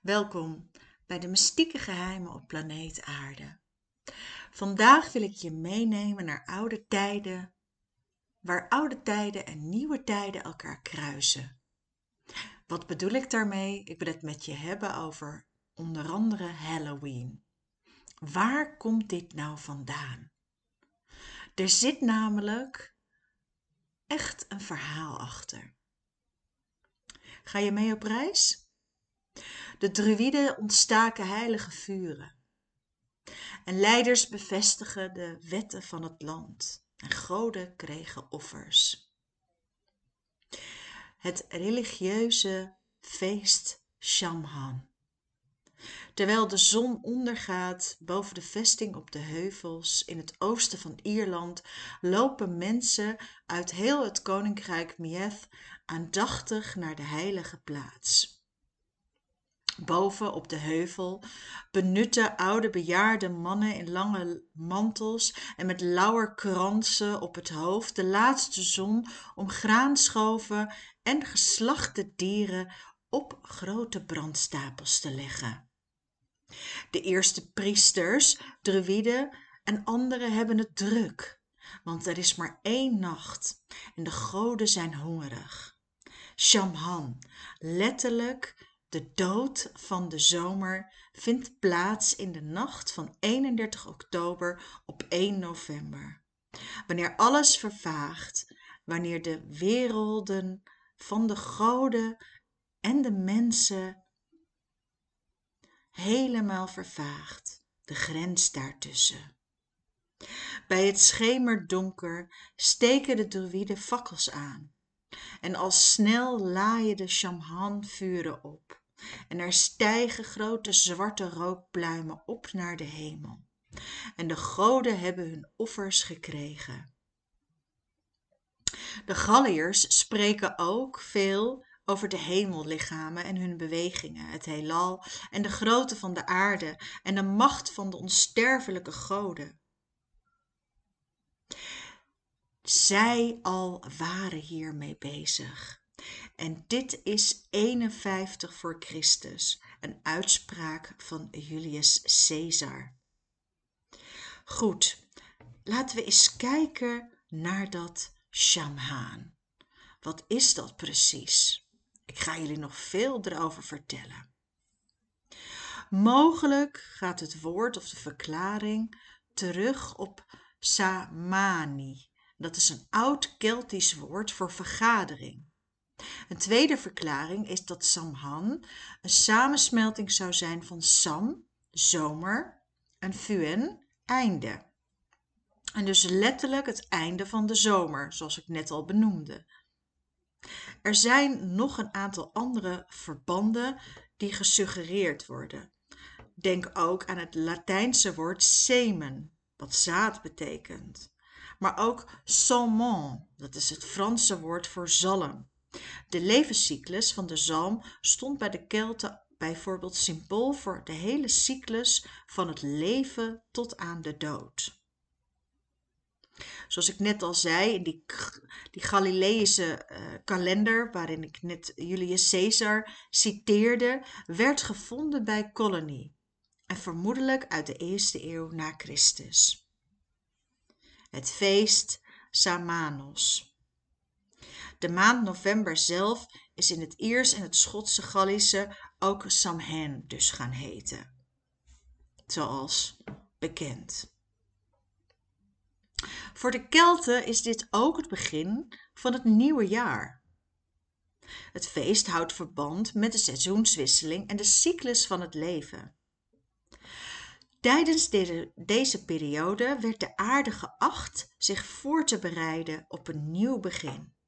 Welkom bij de mystieke geheimen op planeet Aarde. Vandaag wil ik je meenemen naar oude tijden, waar oude tijden en nieuwe tijden elkaar kruisen. Wat bedoel ik daarmee? Ik wil het met je hebben over onder andere Halloween. Waar komt dit nou vandaan? Er zit namelijk echt een verhaal achter. Ga je mee op reis? De druïden ontstaken heilige vuren. En leiders bevestigen de wetten van het land. En goden kregen offers. Het religieuze feest Shamhan. Terwijl de zon ondergaat boven de vesting op de heuvels in het oosten van Ierland, lopen mensen uit heel het koninkrijk Meath aandachtig naar de heilige plaats. Boven op de heuvel benutten oude bejaarde mannen in lange mantels en met lauwerkransen op het hoofd de laatste zon om graanschoven en geslachte dieren op grote brandstapels te leggen. De eerste priesters, druïden en anderen hebben het druk, want er is maar één nacht en de goden zijn hongerig. Shamhan, letterlijk de dood van de zomer vindt plaats in de nacht van 31 oktober op 1 november. Wanneer alles vervaagt, wanneer de werelden van de goden en de mensen helemaal vervaagt, de grens daartussen. Bij het schemerdonker steken de druïden fakkels aan en al snel laaien de shamhan-vuren op en er stijgen grote zwarte rookpluimen op naar de hemel. En de goden hebben hun offers gekregen. De galliërs spreken ook veel over de hemellichamen en hun bewegingen het heelal en de grootte van de aarde en de macht van de onsterfelijke goden. Zij al waren hiermee bezig en dit is 51 voor Christus, een uitspraak van Julius Caesar. Goed, laten we eens kijken naar dat Shamhaan. Wat is dat precies? Ik ga jullie nog veel erover vertellen. Mogelijk gaat het woord of de verklaring terug op Samani. Dat is een oud Keltisch woord voor vergadering. Een tweede verklaring is dat Samhan een samensmelting zou zijn van Sam, zomer, en Fuen, einde. En dus letterlijk het einde van de zomer, zoals ik net al benoemde. Er zijn nog een aantal andere verbanden die gesuggereerd worden. Denk ook aan het Latijnse woord semen, wat zaad betekent. Maar ook saumon, dat is het Franse woord voor zalm. De levenscyclus van de zalm stond bij de Kelten bijvoorbeeld symbool voor de hele cyclus van het leven tot aan de dood. Zoals ik net al zei, in die, die Galileïsche uh, kalender, waarin ik net Julius Caesar citeerde, werd gevonden bij Colony en vermoedelijk uit de eerste eeuw na Christus. Het feest Samanos. De maand november zelf is in het Iers en het Schotse Gallische ook Samhain dus gaan heten. Zoals bekend. Voor de Kelten is dit ook het begin van het nieuwe jaar. Het feest houdt verband met de seizoenswisseling en de cyclus van het leven. Tijdens deze, periode werd de aarde geacht zich voor te bereiden op een nieuw begin.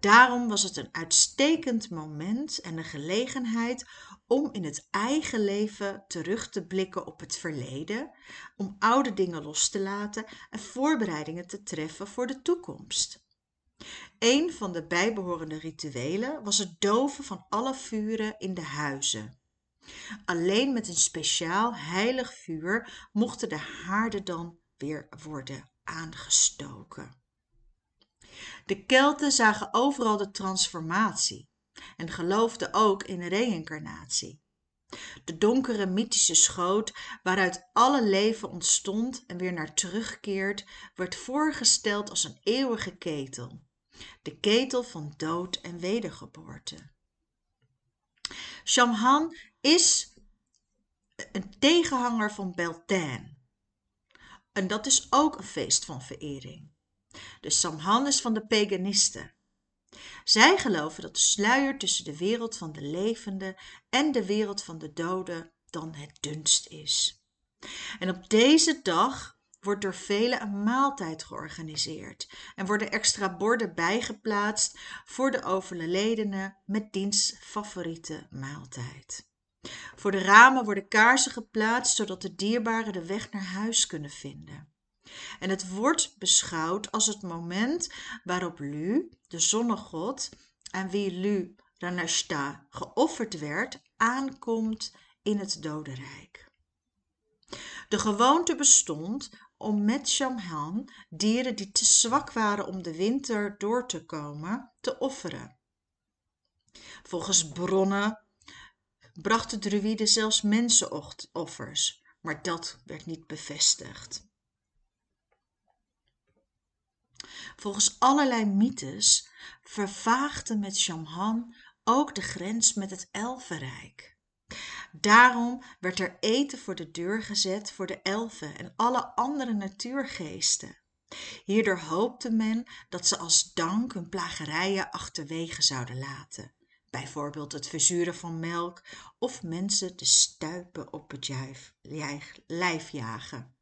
Daarom was het een uitstekend moment en een gelegenheid om in het eigen leven terug te blikken op het verleden, om oude dingen los te laten en voorbereidingen te treffen voor de toekomst. Een van de bijbehorende rituelen was het doven van alle vuren in de huizen. Alleen met een speciaal heilig vuur mochten de haarden dan weer worden aangestoken. De Kelten zagen overal de transformatie en geloofden ook in reïncarnatie. De donkere mythische schoot waaruit alle leven ontstond en weer naar terugkeert, werd voorgesteld als een eeuwige ketel. De ketel van dood en wedergeboorte. Shamhan is een tegenhanger van Beltane. En dat is ook een feest van verering. De Samhan is van de paganisten. Zij geloven dat de sluier tussen de wereld van de levenden en de wereld van de doden dan het dunst is. En op deze dag wordt door velen een maaltijd georganiseerd en worden extra borden bijgeplaatst voor de overledene met diens favoriete maaltijd. Voor de ramen worden kaarsen geplaatst zodat de dierbaren de weg naar huis kunnen vinden. En het wordt beschouwd als het moment waarop Lu, de zonnegod, aan wie Lu Ranashta geofferd werd, aankomt in het dodenrijk. De gewoonte bestond om met Shamhan dieren die te zwak waren om de winter door te komen, te offeren. Volgens bronnen brachten druïden zelfs mensenoffers, maar dat werd niet bevestigd. Volgens allerlei mythes vervaagde met Shamhan ook de grens met het elfenrijk. Daarom werd er eten voor de deur gezet voor de elfen en alle andere natuurgeesten. Hierdoor hoopte men dat ze als dank hun plagerijen achterwege zouden laten bijvoorbeeld het verzuren van melk of mensen de stuipen op het lijf jagen.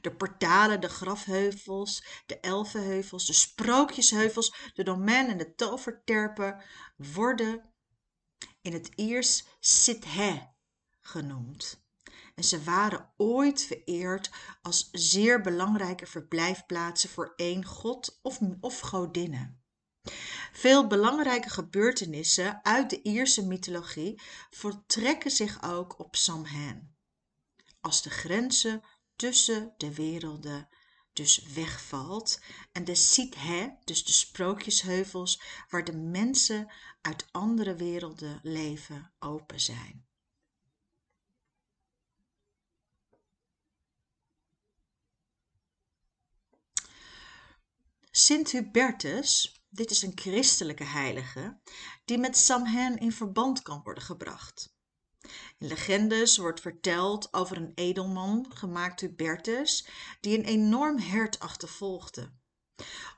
De portalen, de grafheuvels, de elfenheuvels, de sprookjesheuvels, de domein en de toverterpen worden in het Iers Sithe genoemd. En ze waren ooit vereerd als zeer belangrijke verblijfplaatsen voor één god of, of godinnen. Veel belangrijke gebeurtenissen uit de Ierse mythologie voltrekken zich ook op Samhain. Als de grenzen tussen de werelden dus wegvalt en de Sithe, dus de sprookjesheuvels waar de mensen uit andere werelden leven, open zijn. Sint Hubertus dit is een christelijke heilige die met Samhain in verband kan worden gebracht. In legendes wordt verteld over een edelman, gemaakt Hubertus, die een enorm hert achtervolgde.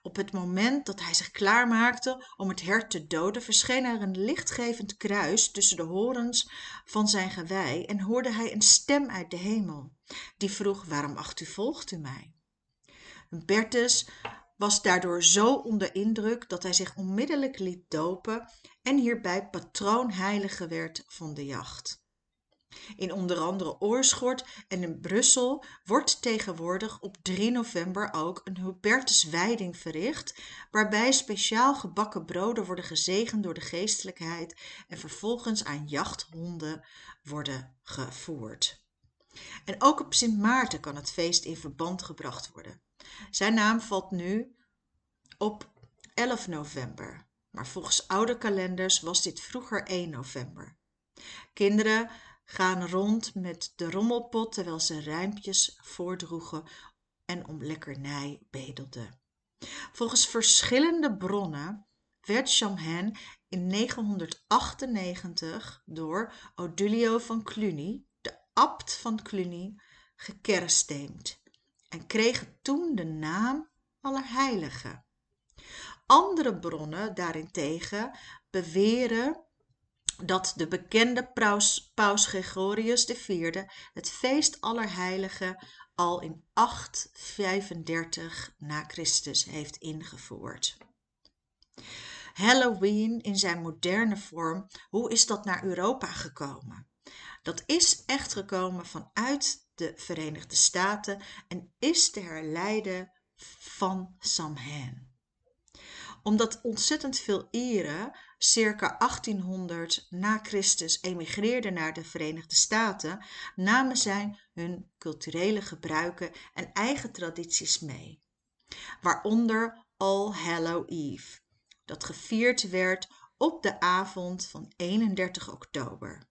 Op het moment dat hij zich klaarmaakte om het hert te doden, verscheen er een lichtgevend kruis tussen de horens van zijn gewei en hoorde hij een stem uit de hemel, die vroeg: Waarom acht u volgt u mij? Hubertus was daardoor zo onder indruk dat hij zich onmiddellijk liet dopen en hierbij patroonheilige werd van de jacht. In onder andere Oorschot en in Brussel wordt tegenwoordig op 3 november ook een Hubertuswijding verricht, waarbij speciaal gebakken broden worden gezegend door de geestelijkheid en vervolgens aan jachthonden worden gevoerd. En ook op Sint Maarten kan het feest in verband gebracht worden. Zijn naam valt nu op 11 november, maar volgens oude kalenders was dit vroeger 1 november. Kinderen gaan rond met de rommelpot terwijl ze rijmpjes voordroegen en om lekkernij bedelden. Volgens verschillende bronnen werd Chamhain in 998 door Odulio van Cluny, de abt van Cluny, gekersteemd en kreeg toen de naam Allerheilige. Andere bronnen daarentegen beweren dat de bekende paus, paus Gregorius IV het feest Allerheiligen al in 835 na Christus heeft ingevoerd. Halloween in zijn moderne vorm, hoe is dat naar Europa gekomen? Dat is echt gekomen vanuit de Verenigde Staten en is te herleiden van Samhain. Omdat ontzettend veel Ieren circa 1800 na Christus emigreerden naar de Verenigde Staten, namen zij hun culturele gebruiken en eigen tradities mee. Waaronder All Hallow Eve, dat gevierd werd op de avond van 31 oktober.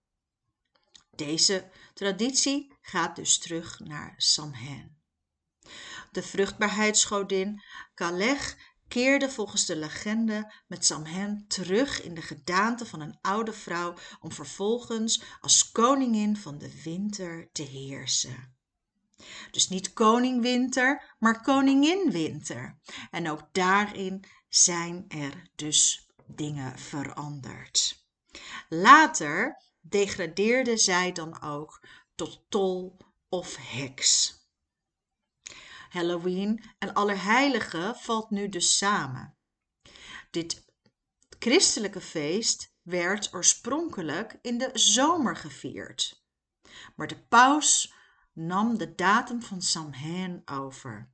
Deze traditie gaat dus terug naar Samhain. De vruchtbaarheidsgodin Kaleg keerde volgens de legende met Samhain terug in de gedaante van een oude vrouw om vervolgens als koningin van de winter te heersen. Dus niet koning winter, maar koningin winter. En ook daarin zijn er dus dingen veranderd. Later degradeerde zij dan ook tot tol of heks. Halloween en Allerheiligen valt nu dus samen. Dit christelijke feest werd oorspronkelijk in de zomer gevierd. Maar de paus nam de datum van Samhain over.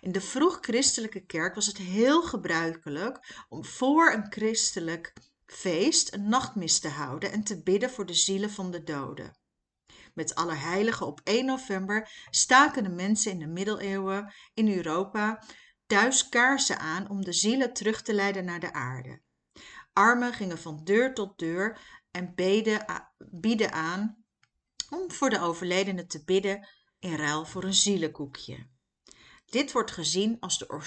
In de vroeg-christelijke kerk was het heel gebruikelijk om voor een christelijk feest een nachtmis te houden en te bidden voor de zielen van de doden. Met Allerheiligen op 1 november staken de mensen in de middeleeuwen in Europa thuis kaarsen aan om de zielen terug te leiden naar de aarde. Armen gingen van deur tot deur en beden, bieden aan om voor de overledene te bidden in ruil voor een zielenkoekje. Dit wordt gezien als de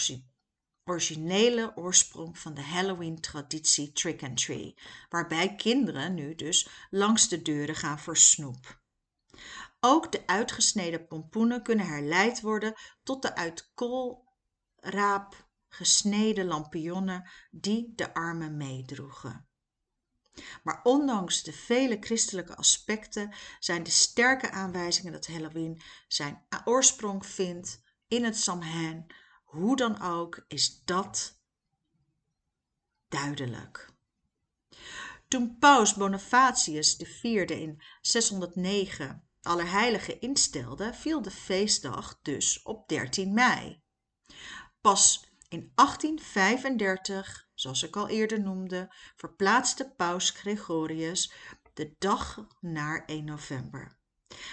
originele oorsprong van de Halloween-traditie Trick and Tree, waarbij kinderen nu dus langs de deuren gaan voor snoep. Ook de uitgesneden pompoenen kunnen herleid worden tot de uit koolraap gesneden lampionnen die de armen meedroegen. Maar ondanks de vele christelijke aspecten zijn de sterke aanwijzingen dat Halloween zijn oorsprong vindt in het Samhain. Hoe dan ook is dat duidelijk. Toen paus Bonifatius IV in 609 Allerheiligen instelde, viel de feestdag dus op 13 mei. Pas in 1835, zoals ik al eerder noemde, verplaatste paus Gregorius de dag naar 1 november.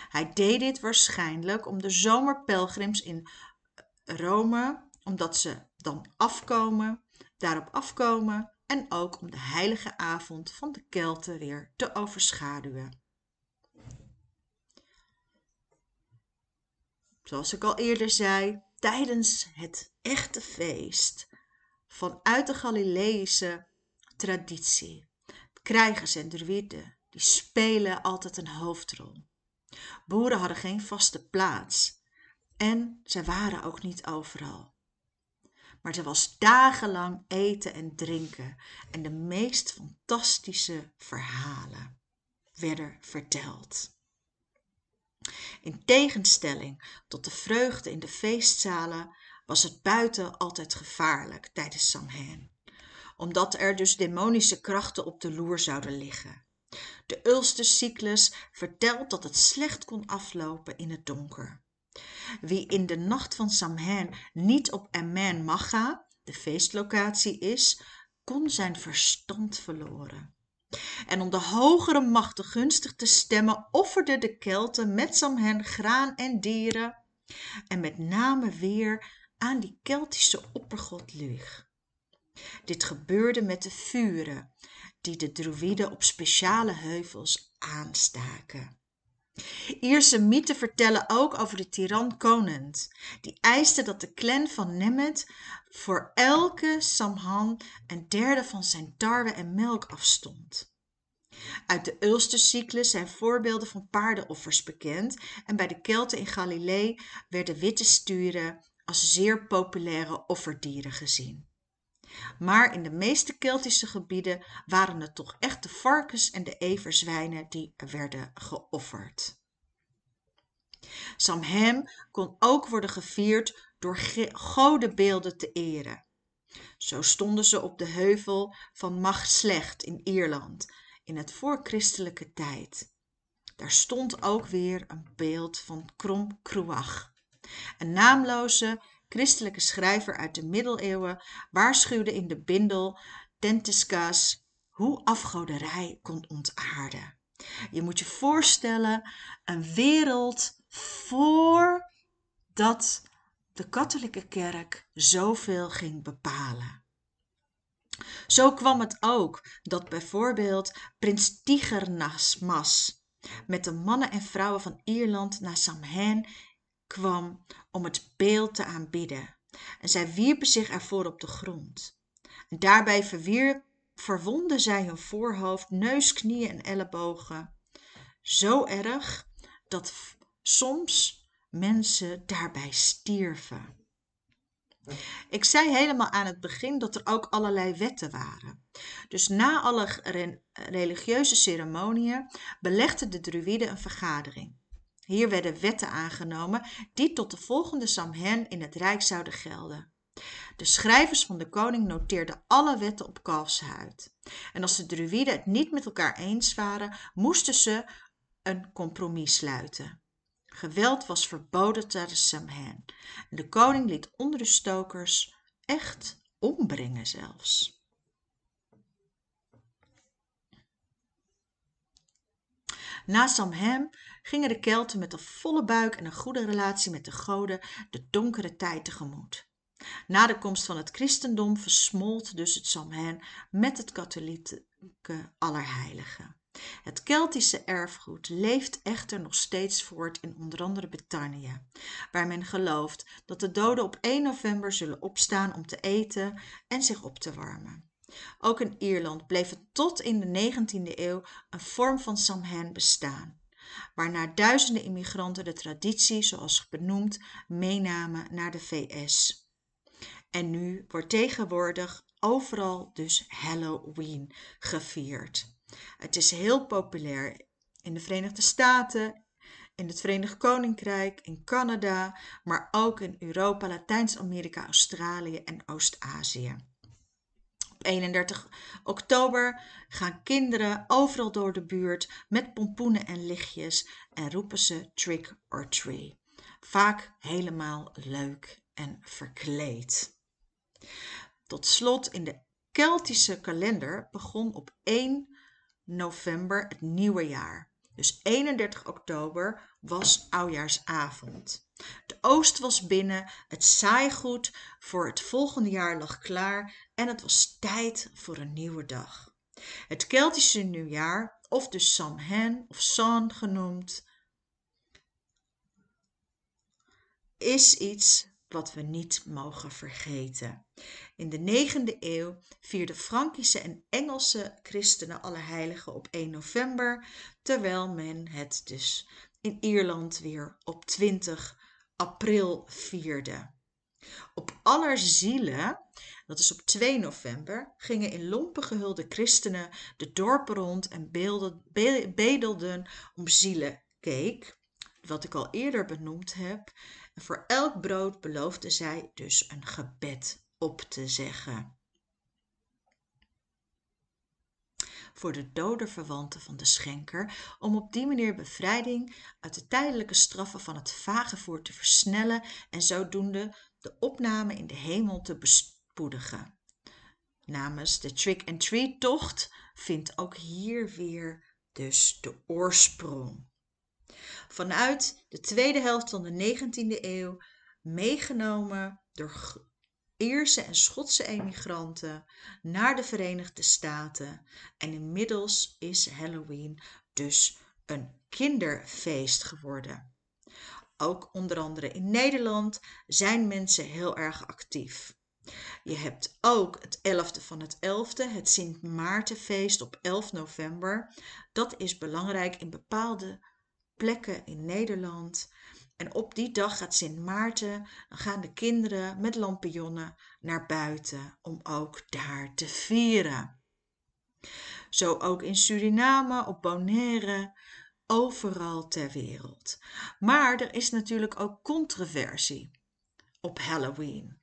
Hij deed dit waarschijnlijk om de zomerpelgrims in Rome, omdat ze dan afkomen, daarop afkomen en ook om de heilige avond van de Kelten weer te overschaduwen. Zoals ik al eerder zei, tijdens het echte feest vanuit de Galileïsche traditie. Krijgers en druïden, die spelen altijd een hoofdrol. Boeren hadden geen vaste plaats en zij waren ook niet overal. Maar er was dagenlang eten en drinken en de meest fantastische verhalen werden verteld. In tegenstelling tot de vreugde in de feestzalen was het buiten altijd gevaarlijk tijdens Samhain, omdat er dus demonische krachten op de loer zouden liggen. De Ulstercyclus vertelt dat het slecht kon aflopen in het donker. Wie in de nacht van Samhain niet op Amen Macha, de feestlocatie is, kon zijn verstand verloren. En om de hogere machten gunstig te stemmen offerden de Kelten met Samhain graan en dieren en met name weer aan die Keltische oppergod Lug. Dit gebeurde met de vuren die de druïden op speciale heuvels aanstaken. Ierse mythen vertellen ook over de tiran Conant, die eiste dat de clan van Nemeth voor elke Samhan een derde van zijn tarwe en melk afstond. Uit de Ulstercyclus zijn voorbeelden van paardenoffers bekend en bij de Kelten in Galilee werden witte sturen als zeer populaire offerdieren gezien. Maar in de meeste Keltische gebieden waren het toch echt de varkens en de everzwijnen die werden geofferd. Samhain kon ook worden gevierd door godenbeelden te eren. Zo stonden ze op de heuvel van Machtslecht in Ierland in het voorchristelijke tijd. Daar stond ook weer een beeld van Krom Kruach. Een naamloze christelijke schrijver uit de middeleeuwen waarschuwde in de bindel Tentiscas hoe afgoderij kon ontaarden. Je moet je voorstellen een wereld voordat de katholieke kerk zoveel ging bepalen. Zo kwam het ook dat bijvoorbeeld prins Tigernasmas met de mannen en vrouwen van Ierland naar Samhain kwam om het beeld te aanbidden. En zij wierpen zich ervoor op de grond. En daarbij verwonden zij hun voorhoofd, neus, knieën en ellebogen. Zo erg dat soms mensen daarbij stierven. Ik zei helemaal aan het begin dat er ook allerlei wetten waren. Dus na alle religieuze ceremonieën belegden de druïden een vergadering. Hier werden wetten aangenomen die tot de volgende Samhain in het Rijk zouden gelden. De schrijvers van de koning noteerden alle wetten op kalfshuid. En als de druïden het niet met elkaar eens waren, moesten ze een compromis sluiten. Geweld was verboden tijdens Samhain. En de koning liet onder de stokers echt ombrengen zelfs. Na Samhain gingen de Kelten met een volle buik en een goede relatie met de goden de donkere tijd tegemoet. Na de komst van het christendom versmolt dus het Samhain met het katholieke Allerheilige. Het Keltische erfgoed leeft echter nog steeds voort in onder andere Brittannië, waar men gelooft dat de doden op 1 november zullen opstaan om te eten en zich op te warmen. Ook in Ierland bleef het tot in de 19e eeuw een vorm van Samhain bestaan, waarna duizenden immigranten de traditie, zoals benoemd, meenamen naar de VS. En nu wordt tegenwoordig overal dus Halloween gevierd. Het is heel populair in de Verenigde Staten, in het Verenigd Koninkrijk, in Canada, maar ook in Europa, Latijns-Amerika, Australië en Oost-Azië. Op 31 oktober gaan kinderen overal door de buurt met pompoenen en lichtjes en roepen ze trick or treat. Vaak helemaal leuk en verkleed. Tot slot in de Keltische kalender begon op 1 november het nieuwe jaar. Dus 31 oktober was oudjaarsavond. De oost was binnen, het saaigoed voor het volgende jaar lag klaar en het was tijd voor een nieuwe dag. Het Keltische nieuwjaar, of dus Samhain of San genoemd, is iets wat we niet mogen vergeten. In de 9e eeuw vierden Frankische en Engelse christenen alle heiligen op 1 november, terwijl men het dus in Ierland weer op 20 april vierde. Op Allerzielen, dat is op 2 november, gingen in lompen gehulde christenen de dorpen rond en bedelden om zielencake, wat ik al eerder benoemd heb, voor elk brood beloofde zij dus een gebed op te zeggen. voor de dode verwanten van de schenker, om op die manier bevrijding uit de tijdelijke straffen van het vagevoer te versnellen en zodoende de opname in de hemel te bespoedigen. Namens de trick-and-treat-tocht vindt ook hier weer dus de oorsprong vanuit de tweede helft van de 19e eeuw meegenomen door Ierse en Schotse emigranten naar de Verenigde Staten. En inmiddels is Halloween dus een kinderfeest geworden. Ook onder andere in Nederland zijn mensen heel erg actief. Je hebt ook het 11e van het 11e, het Sint Maartenfeest op 11 november. Dat is belangrijk in bepaalde plekken in Nederland. En op die dag gaat Sint Maarten, dan gaan de kinderen met lampionnen naar buiten om ook daar te vieren. Zo ook in Suriname, op Bonaire, overal ter wereld. Maar er is natuurlijk ook controversie op Halloween.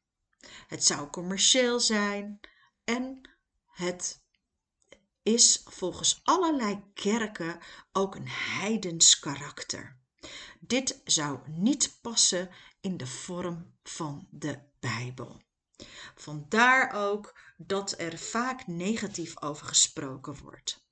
Het zou commercieel zijn en het is volgens allerlei kerken ook een heidens karakter. Dit zou niet passen in de vorm van de Bijbel. Vandaar ook dat er vaak negatief over gesproken wordt.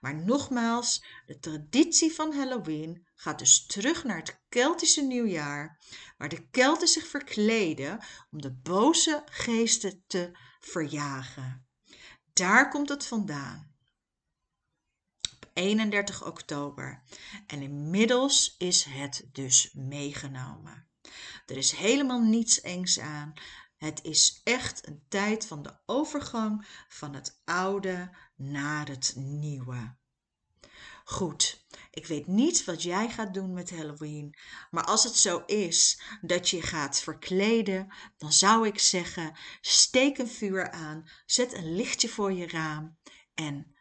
Maar nogmaals, de traditie van Halloween gaat dus terug naar het Keltische nieuwjaar, waar de Kelten zich verkleden om de boze geesten te verjagen. Daar komt het vandaan. Op 31 oktober en inmiddels is het dus meegenomen. Er is helemaal niets engs aan. Het is echt een tijd van de overgang van het oude naar het nieuwe. Goed, ik weet niet wat jij gaat doen met Halloween, maar als het zo is dat je gaat verkleden, dan zou ik zeggen: steek een vuur aan, zet een lichtje voor je raam en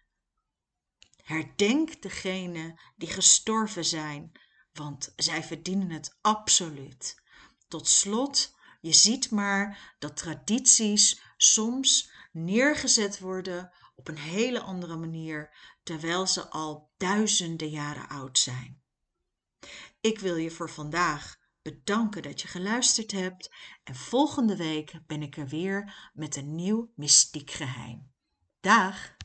herdenk degenen die gestorven zijn, want zij verdienen het absoluut. Tot slot, je ziet maar dat tradities soms neergezet worden op een hele andere manier, terwijl ze al duizenden jaren oud zijn. Ik wil je voor vandaag bedanken dat je geluisterd hebt en volgende week ben ik er weer met een nieuw mystiek geheim. Dag!